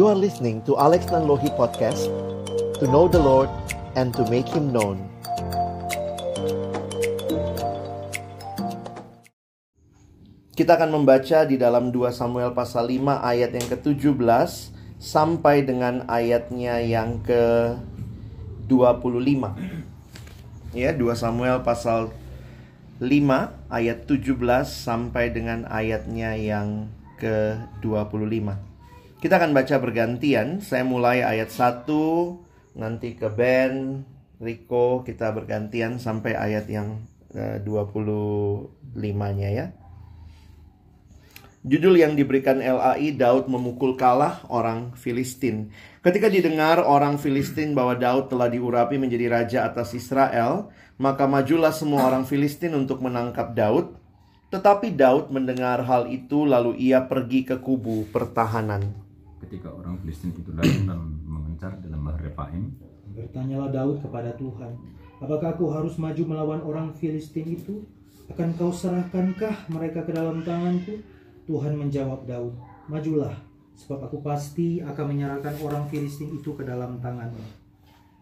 You are listening to Alex Nanlohi Podcast To know the Lord and to make Him known Kita akan membaca di dalam 2 Samuel pasal 5 ayat yang ke-17 Sampai dengan ayatnya yang ke-25 Ya, 2 Samuel pasal 5 ayat 17 sampai dengan ayatnya yang ke-25. Kita akan baca bergantian. Saya mulai ayat 1, nanti ke Ben, Rico, kita bergantian sampai ayat yang ke 25-nya ya. Judul yang diberikan LAI Daud memukul kalah orang Filistin. Ketika didengar orang Filistin bahwa Daud telah diurapi menjadi raja atas Israel, maka majulah semua orang Filistin untuk menangkap Daud. Tetapi Daud mendengar hal itu lalu ia pergi ke kubu pertahanan ketika orang Filistin itu datang dan mengencar di lembah Refaim. Bertanyalah Daud kepada Tuhan, apakah aku harus maju melawan orang Filistin itu? Akan kau serahkankah mereka ke dalam tanganku? Tuhan menjawab Daud, majulah, sebab aku pasti akan menyerahkan orang Filistin itu ke dalam tanganmu.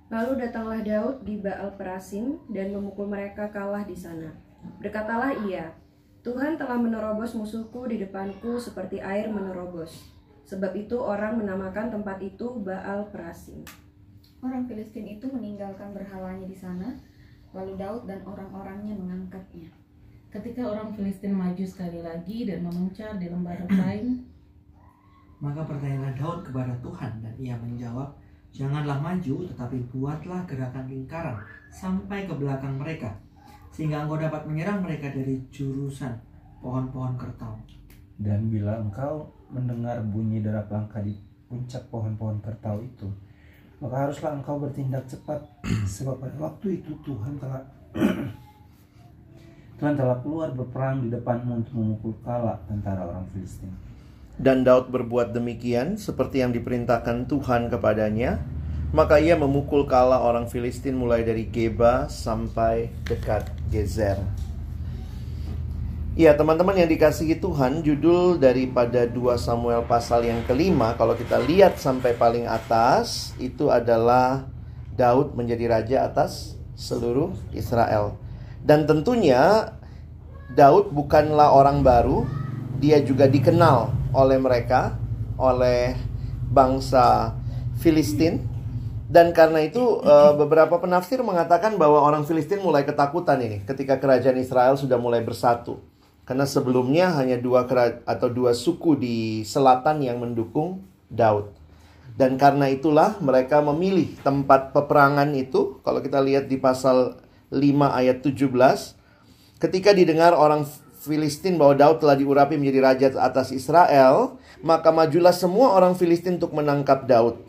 Lalu datanglah Daud di Baal Perasim dan memukul mereka kalah di sana. Berkatalah ia, Tuhan telah menerobos musuhku di depanku seperti air menerobos. Sebab itu orang menamakan tempat itu Baal Perasim. Orang Filistin itu meninggalkan berhalanya di sana, lalu Daud dan orang-orangnya mengangkatnya. Ketika orang Filistin maju sekali lagi dan memencar di lembah Refaim, maka bertanyalah Daud kepada Tuhan dan ia menjawab, Janganlah maju, tetapi buatlah gerakan lingkaran sampai ke belakang mereka, sehingga engkau dapat menyerang mereka dari jurusan pohon-pohon kertau. Dan bila engkau mendengar bunyi derap langkah di puncak pohon-pohon kertau itu, maka haruslah engkau bertindak cepat, sebab pada waktu itu Tuhan telah Tuhan telah keluar berperang di depanmu untuk memukul kala tentara orang Filistin. Dan Daud berbuat demikian seperti yang diperintahkan Tuhan kepadanya. Maka ia memukul kala orang Filistin mulai dari Geba sampai dekat Gezer. Ya teman-teman yang dikasihi Tuhan Judul daripada 2 Samuel pasal yang kelima Kalau kita lihat sampai paling atas Itu adalah Daud menjadi raja atas seluruh Israel Dan tentunya Daud bukanlah orang baru Dia juga dikenal oleh mereka Oleh bangsa Filistin dan karena itu eh, beberapa penafsir mengatakan bahwa orang Filistin mulai ketakutan ini ketika kerajaan Israel sudah mulai bersatu. Karena sebelumnya hanya dua atau dua suku di selatan yang mendukung Daud. Dan karena itulah mereka memilih tempat peperangan itu. Kalau kita lihat di pasal 5 ayat 17. Ketika didengar orang Filistin bahwa Daud telah diurapi menjadi raja atas Israel. Maka majulah semua orang Filistin untuk menangkap Daud.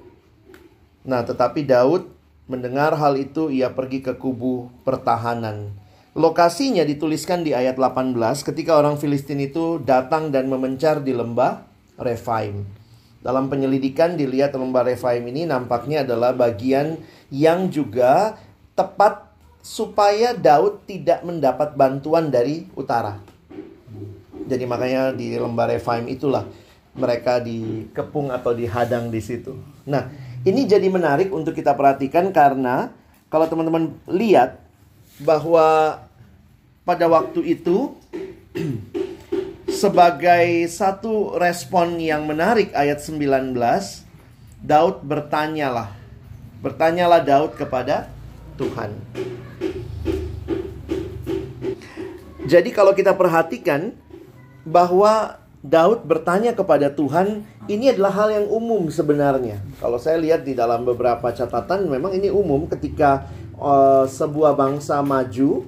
Nah tetapi Daud mendengar hal itu ia pergi ke kubu pertahanan. Lokasinya dituliskan di ayat 18 ketika orang Filistin itu datang dan memencar di lembah Refaim. Dalam penyelidikan dilihat lembah Refaim ini nampaknya adalah bagian yang juga tepat supaya Daud tidak mendapat bantuan dari utara. Jadi makanya di lembah Refaim itulah mereka dikepung atau dihadang di situ. Nah, ini jadi menarik untuk kita perhatikan karena kalau teman-teman lihat bahwa pada waktu itu sebagai satu respon yang menarik ayat 19 Daud bertanyalah bertanyalah Daud kepada Tuhan Jadi kalau kita perhatikan bahwa Daud bertanya kepada Tuhan ini adalah hal yang umum sebenarnya. Kalau saya lihat di dalam beberapa catatan memang ini umum ketika uh, sebuah bangsa maju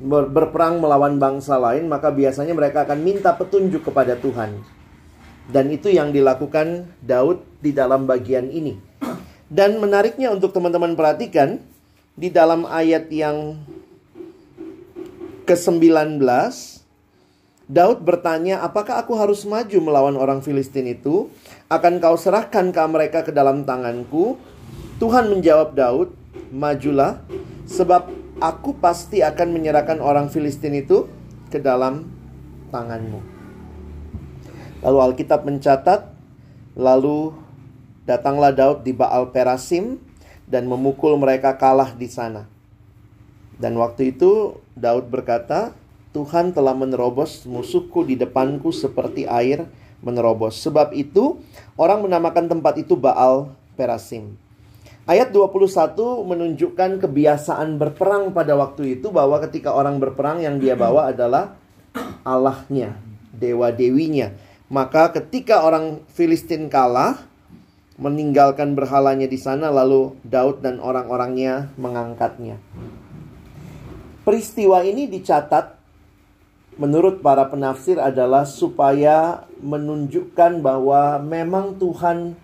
ber berperang melawan bangsa lain, maka biasanya mereka akan minta petunjuk kepada Tuhan. Dan itu yang dilakukan Daud di dalam bagian ini. Dan menariknya untuk teman-teman perhatikan di dalam ayat yang ke-19 Daud bertanya, "Apakah aku harus maju melawan orang Filistin itu? Akan kau serahkan ke mereka ke dalam tanganku?" Tuhan menjawab Daud, "Majulah, sebab aku pasti akan menyerahkan orang Filistin itu ke dalam tanganmu." Lalu Alkitab mencatat, lalu Datanglah Daud di Baal Perasim dan memukul mereka kalah di sana. Dan waktu itu Daud berkata, Tuhan telah menerobos musuhku di depanku seperti air menerobos. Sebab itu orang menamakan tempat itu Baal Perasim. Ayat 21 menunjukkan kebiasaan berperang pada waktu itu bahwa ketika orang berperang yang dia bawa adalah Allahnya, dewa-dewinya. Maka ketika orang Filistin kalah, meninggalkan berhalanya di sana lalu Daud dan orang-orangnya mengangkatnya. Peristiwa ini dicatat menurut para penafsir adalah supaya menunjukkan bahwa memang Tuhan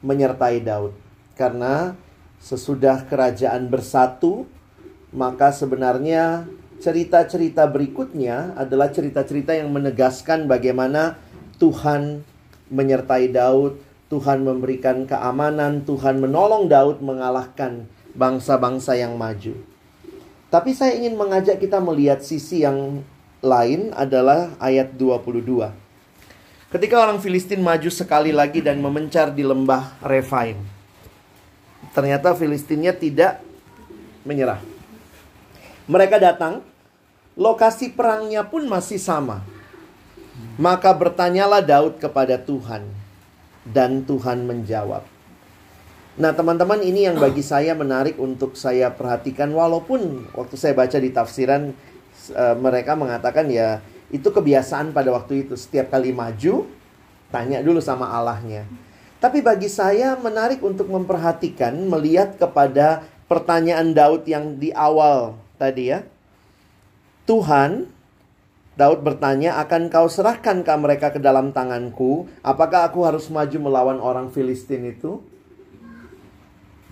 menyertai Daud. Karena sesudah kerajaan bersatu, maka sebenarnya cerita-cerita berikutnya adalah cerita-cerita yang menegaskan bagaimana Tuhan menyertai Daud, Tuhan memberikan keamanan, Tuhan menolong Daud mengalahkan bangsa-bangsa yang maju. Tapi saya ingin mengajak kita melihat sisi yang lain adalah ayat 22. Ketika orang Filistin maju sekali lagi dan memencar di lembah Refaim. Ternyata Filistinnya tidak menyerah. Mereka datang, lokasi perangnya pun masih sama. Maka bertanyalah Daud kepada Tuhan, dan Tuhan menjawab. Nah, teman-teman, ini yang bagi saya menarik untuk saya perhatikan, walaupun waktu saya baca di tafsiran uh, mereka mengatakan ya itu kebiasaan pada waktu itu setiap kali maju tanya dulu sama Allahnya. Tapi bagi saya menarik untuk memperhatikan melihat kepada pertanyaan Daud yang di awal tadi ya. Tuhan Daud bertanya, "Akan kau serahkankah mereka ke dalam tanganku? Apakah aku harus maju melawan orang Filistin itu?"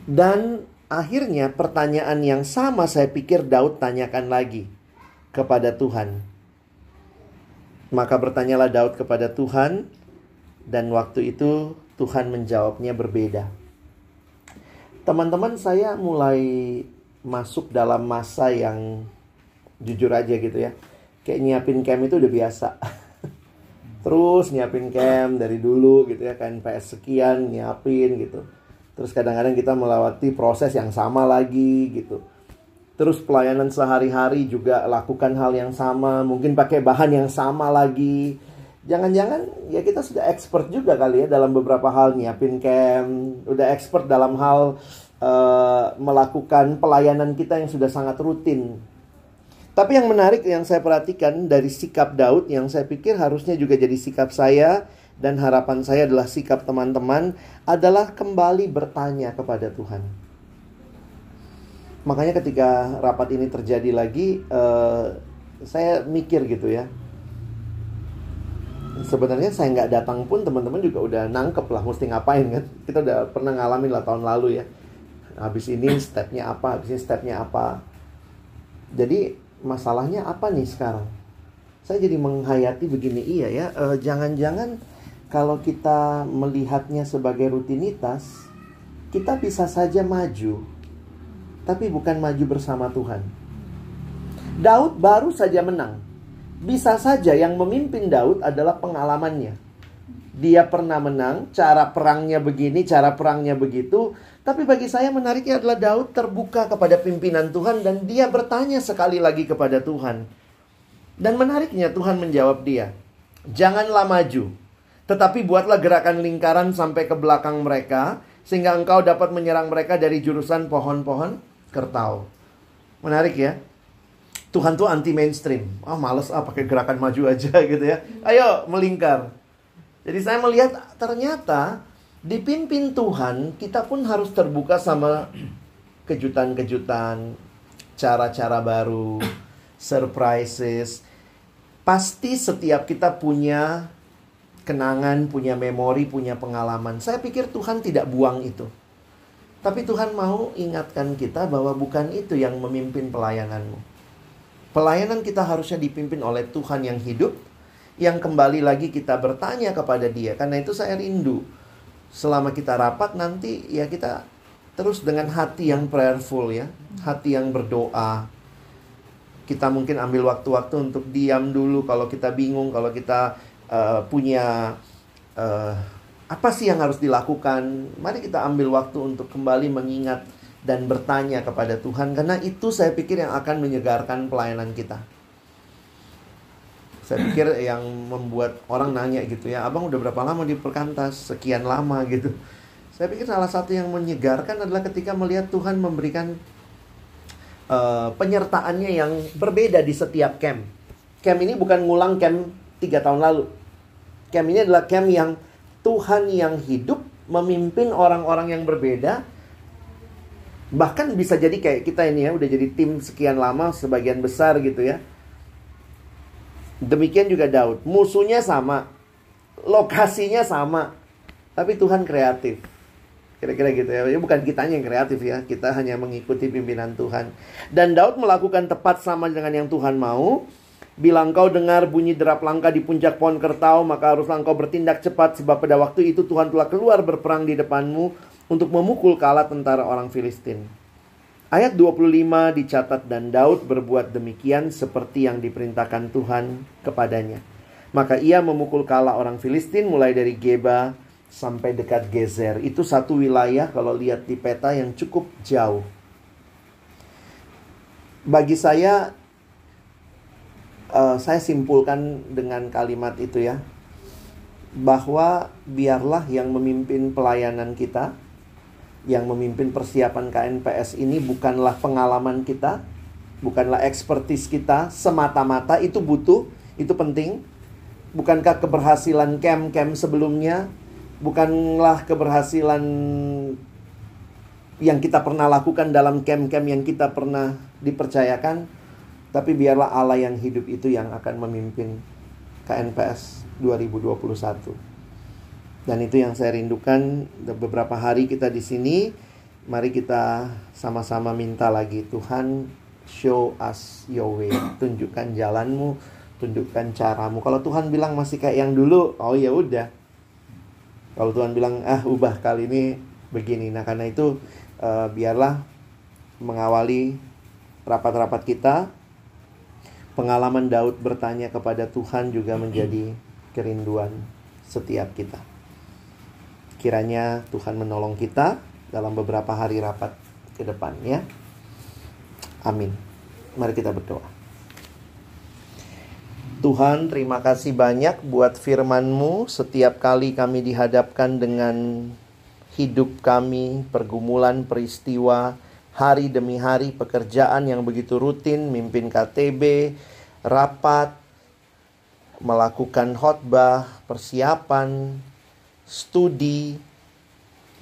Dan akhirnya pertanyaan yang sama saya pikir Daud tanyakan lagi kepada Tuhan. Maka bertanyalah Daud kepada Tuhan dan waktu itu Tuhan menjawabnya berbeda. Teman-teman saya mulai masuk dalam masa yang jujur aja gitu ya. Kayak nyiapin camp itu udah biasa. Terus nyiapin camp dari dulu gitu ya kan. PS sekian nyiapin gitu. Terus kadang-kadang kita melewati proses yang sama lagi gitu. Terus pelayanan sehari-hari juga lakukan hal yang sama. Mungkin pakai bahan yang sama lagi jangan-jangan ya kita sudah expert juga kali ya dalam beberapa hal nyiapin camp udah expert dalam hal uh, melakukan pelayanan kita yang sudah sangat rutin tapi yang menarik yang saya perhatikan dari sikap Daud yang saya pikir harusnya juga jadi sikap saya dan harapan saya adalah sikap teman-teman adalah kembali bertanya kepada Tuhan. Makanya ketika rapat ini terjadi lagi, uh, saya mikir gitu ya. Sebenarnya saya nggak datang pun teman-teman juga udah nangkep lah mesti ngapain kan. Kita udah pernah ngalamin lah tahun lalu ya. Habis ini stepnya apa, habis ini stepnya apa. Jadi masalahnya apa nih sekarang? Saya jadi menghayati begini, iya ya, jangan jangan-jangan kalau kita melihatnya sebagai rutinitas, kita bisa saja maju, tapi bukan maju bersama Tuhan. Daud baru saja menang. Bisa saja yang memimpin Daud adalah pengalamannya. Dia pernah menang, cara perangnya begini, cara perangnya begitu, tapi bagi saya menariknya adalah Daud terbuka kepada pimpinan Tuhan dan dia bertanya sekali lagi kepada Tuhan. Dan menariknya Tuhan menjawab dia, "Janganlah maju, tetapi buatlah gerakan lingkaran sampai ke belakang mereka sehingga engkau dapat menyerang mereka dari jurusan pohon-pohon kertau." Menarik ya. Tuhan tuh anti mainstream. Ah, oh, males ah pakai gerakan maju aja gitu ya. Ayo melingkar. Jadi saya melihat ternyata dipimpin Tuhan, kita pun harus terbuka sama kejutan-kejutan, cara-cara baru, surprises. Pasti setiap kita punya kenangan, punya memori, punya pengalaman. Saya pikir Tuhan tidak buang itu. Tapi Tuhan mau ingatkan kita bahwa bukan itu yang memimpin pelayananmu. Pelayanan kita harusnya dipimpin oleh Tuhan yang hidup, yang kembali lagi kita bertanya kepada Dia. Karena itu saya rindu selama kita rapat nanti ya kita terus dengan hati yang prayerful ya, hati yang berdoa. Kita mungkin ambil waktu-waktu untuk diam dulu kalau kita bingung, kalau kita uh, punya uh, Apa sih yang harus dilakukan? Mari kita ambil waktu untuk kembali mengingat dan bertanya kepada Tuhan karena itu saya pikir yang akan menyegarkan pelayanan kita. Saya pikir yang membuat orang nanya gitu ya, abang udah berapa lama di perkantas? Sekian lama gitu. Saya pikir salah satu yang menyegarkan adalah ketika melihat Tuhan memberikan uh, penyertaannya yang berbeda di setiap camp. Camp ini bukan ngulang camp tiga tahun lalu. Camp ini adalah camp yang Tuhan yang hidup memimpin orang-orang yang berbeda. Bahkan bisa jadi kayak kita ini ya, udah jadi tim sekian lama, sebagian besar gitu ya Demikian juga Daud. Musuhnya sama. Lokasinya sama. Tapi Tuhan kreatif. Kira-kira gitu ya. ya. Bukan kitanya yang kreatif ya. Kita hanya mengikuti pimpinan Tuhan. Dan Daud melakukan tepat sama dengan yang Tuhan mau. Bila engkau dengar bunyi derap langkah di puncak pohon kertau, maka haruslah engkau bertindak cepat sebab pada waktu itu Tuhan telah keluar berperang di depanmu untuk memukul kalah tentara orang Filistin. Ayat 25 dicatat dan Daud berbuat demikian seperti yang diperintahkan Tuhan kepadanya. Maka ia memukul kala orang Filistin mulai dari Geba sampai dekat Gezer. Itu satu wilayah kalau lihat di peta yang cukup jauh. Bagi saya, uh, saya simpulkan dengan kalimat itu ya. Bahwa biarlah yang memimpin pelayanan kita, yang memimpin persiapan KNPS ini bukanlah pengalaman kita, bukanlah ekspertis kita semata-mata itu butuh, itu penting. Bukankah keberhasilan camp-camp sebelumnya, bukanlah keberhasilan yang kita pernah lakukan dalam camp-camp yang kita pernah dipercayakan, tapi biarlah Allah yang hidup itu yang akan memimpin KNPS 2021. Dan itu yang saya rindukan beberapa hari kita di sini. Mari kita sama-sama minta lagi Tuhan show us your way. Tunjukkan jalanmu, tunjukkan caramu. Kalau Tuhan bilang masih kayak yang dulu, oh ya udah. Kalau Tuhan bilang ah ubah kali ini begini. Nah, karena itu uh, biarlah mengawali rapat-rapat kita. Pengalaman Daud bertanya kepada Tuhan juga menjadi kerinduan setiap kita. Kiranya Tuhan menolong kita dalam beberapa hari rapat ke depan ya. Amin. Mari kita berdoa. Tuhan, terima kasih banyak buat firman-Mu. Setiap kali kami dihadapkan dengan hidup kami, pergumulan, peristiwa, hari demi hari, pekerjaan yang begitu rutin, mimpin KTB, rapat, melakukan khotbah, persiapan, studi,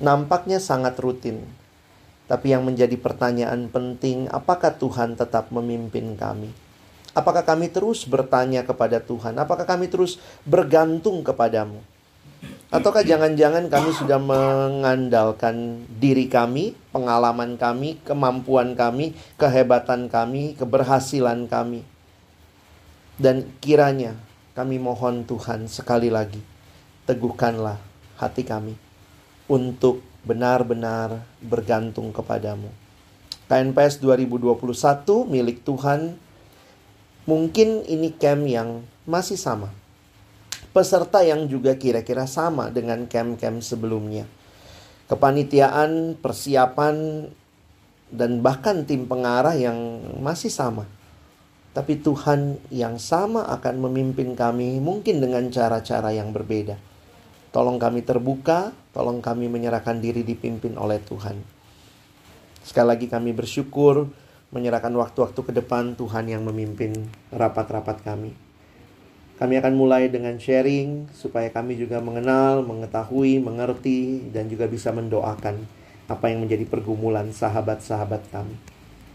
nampaknya sangat rutin. Tapi yang menjadi pertanyaan penting, apakah Tuhan tetap memimpin kami? Apakah kami terus bertanya kepada Tuhan? Apakah kami terus bergantung kepadamu? Ataukah jangan-jangan kami sudah mengandalkan diri kami, pengalaman kami, kemampuan kami, kehebatan kami, keberhasilan kami? Dan kiranya kami mohon Tuhan sekali lagi, teguhkanlah hati kami untuk benar-benar bergantung kepadamu. KNPS 2021 milik Tuhan mungkin ini camp yang masih sama. Peserta yang juga kira-kira sama dengan camp-camp sebelumnya. Kepanitiaan, persiapan, dan bahkan tim pengarah yang masih sama. Tapi Tuhan yang sama akan memimpin kami mungkin dengan cara-cara yang berbeda. Tolong kami terbuka, tolong kami menyerahkan diri dipimpin oleh Tuhan. Sekali lagi kami bersyukur menyerahkan waktu-waktu ke depan Tuhan yang memimpin rapat-rapat kami. Kami akan mulai dengan sharing supaya kami juga mengenal, mengetahui, mengerti, dan juga bisa mendoakan apa yang menjadi pergumulan sahabat-sahabat kami.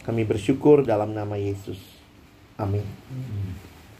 Kami bersyukur dalam nama Yesus. Amin.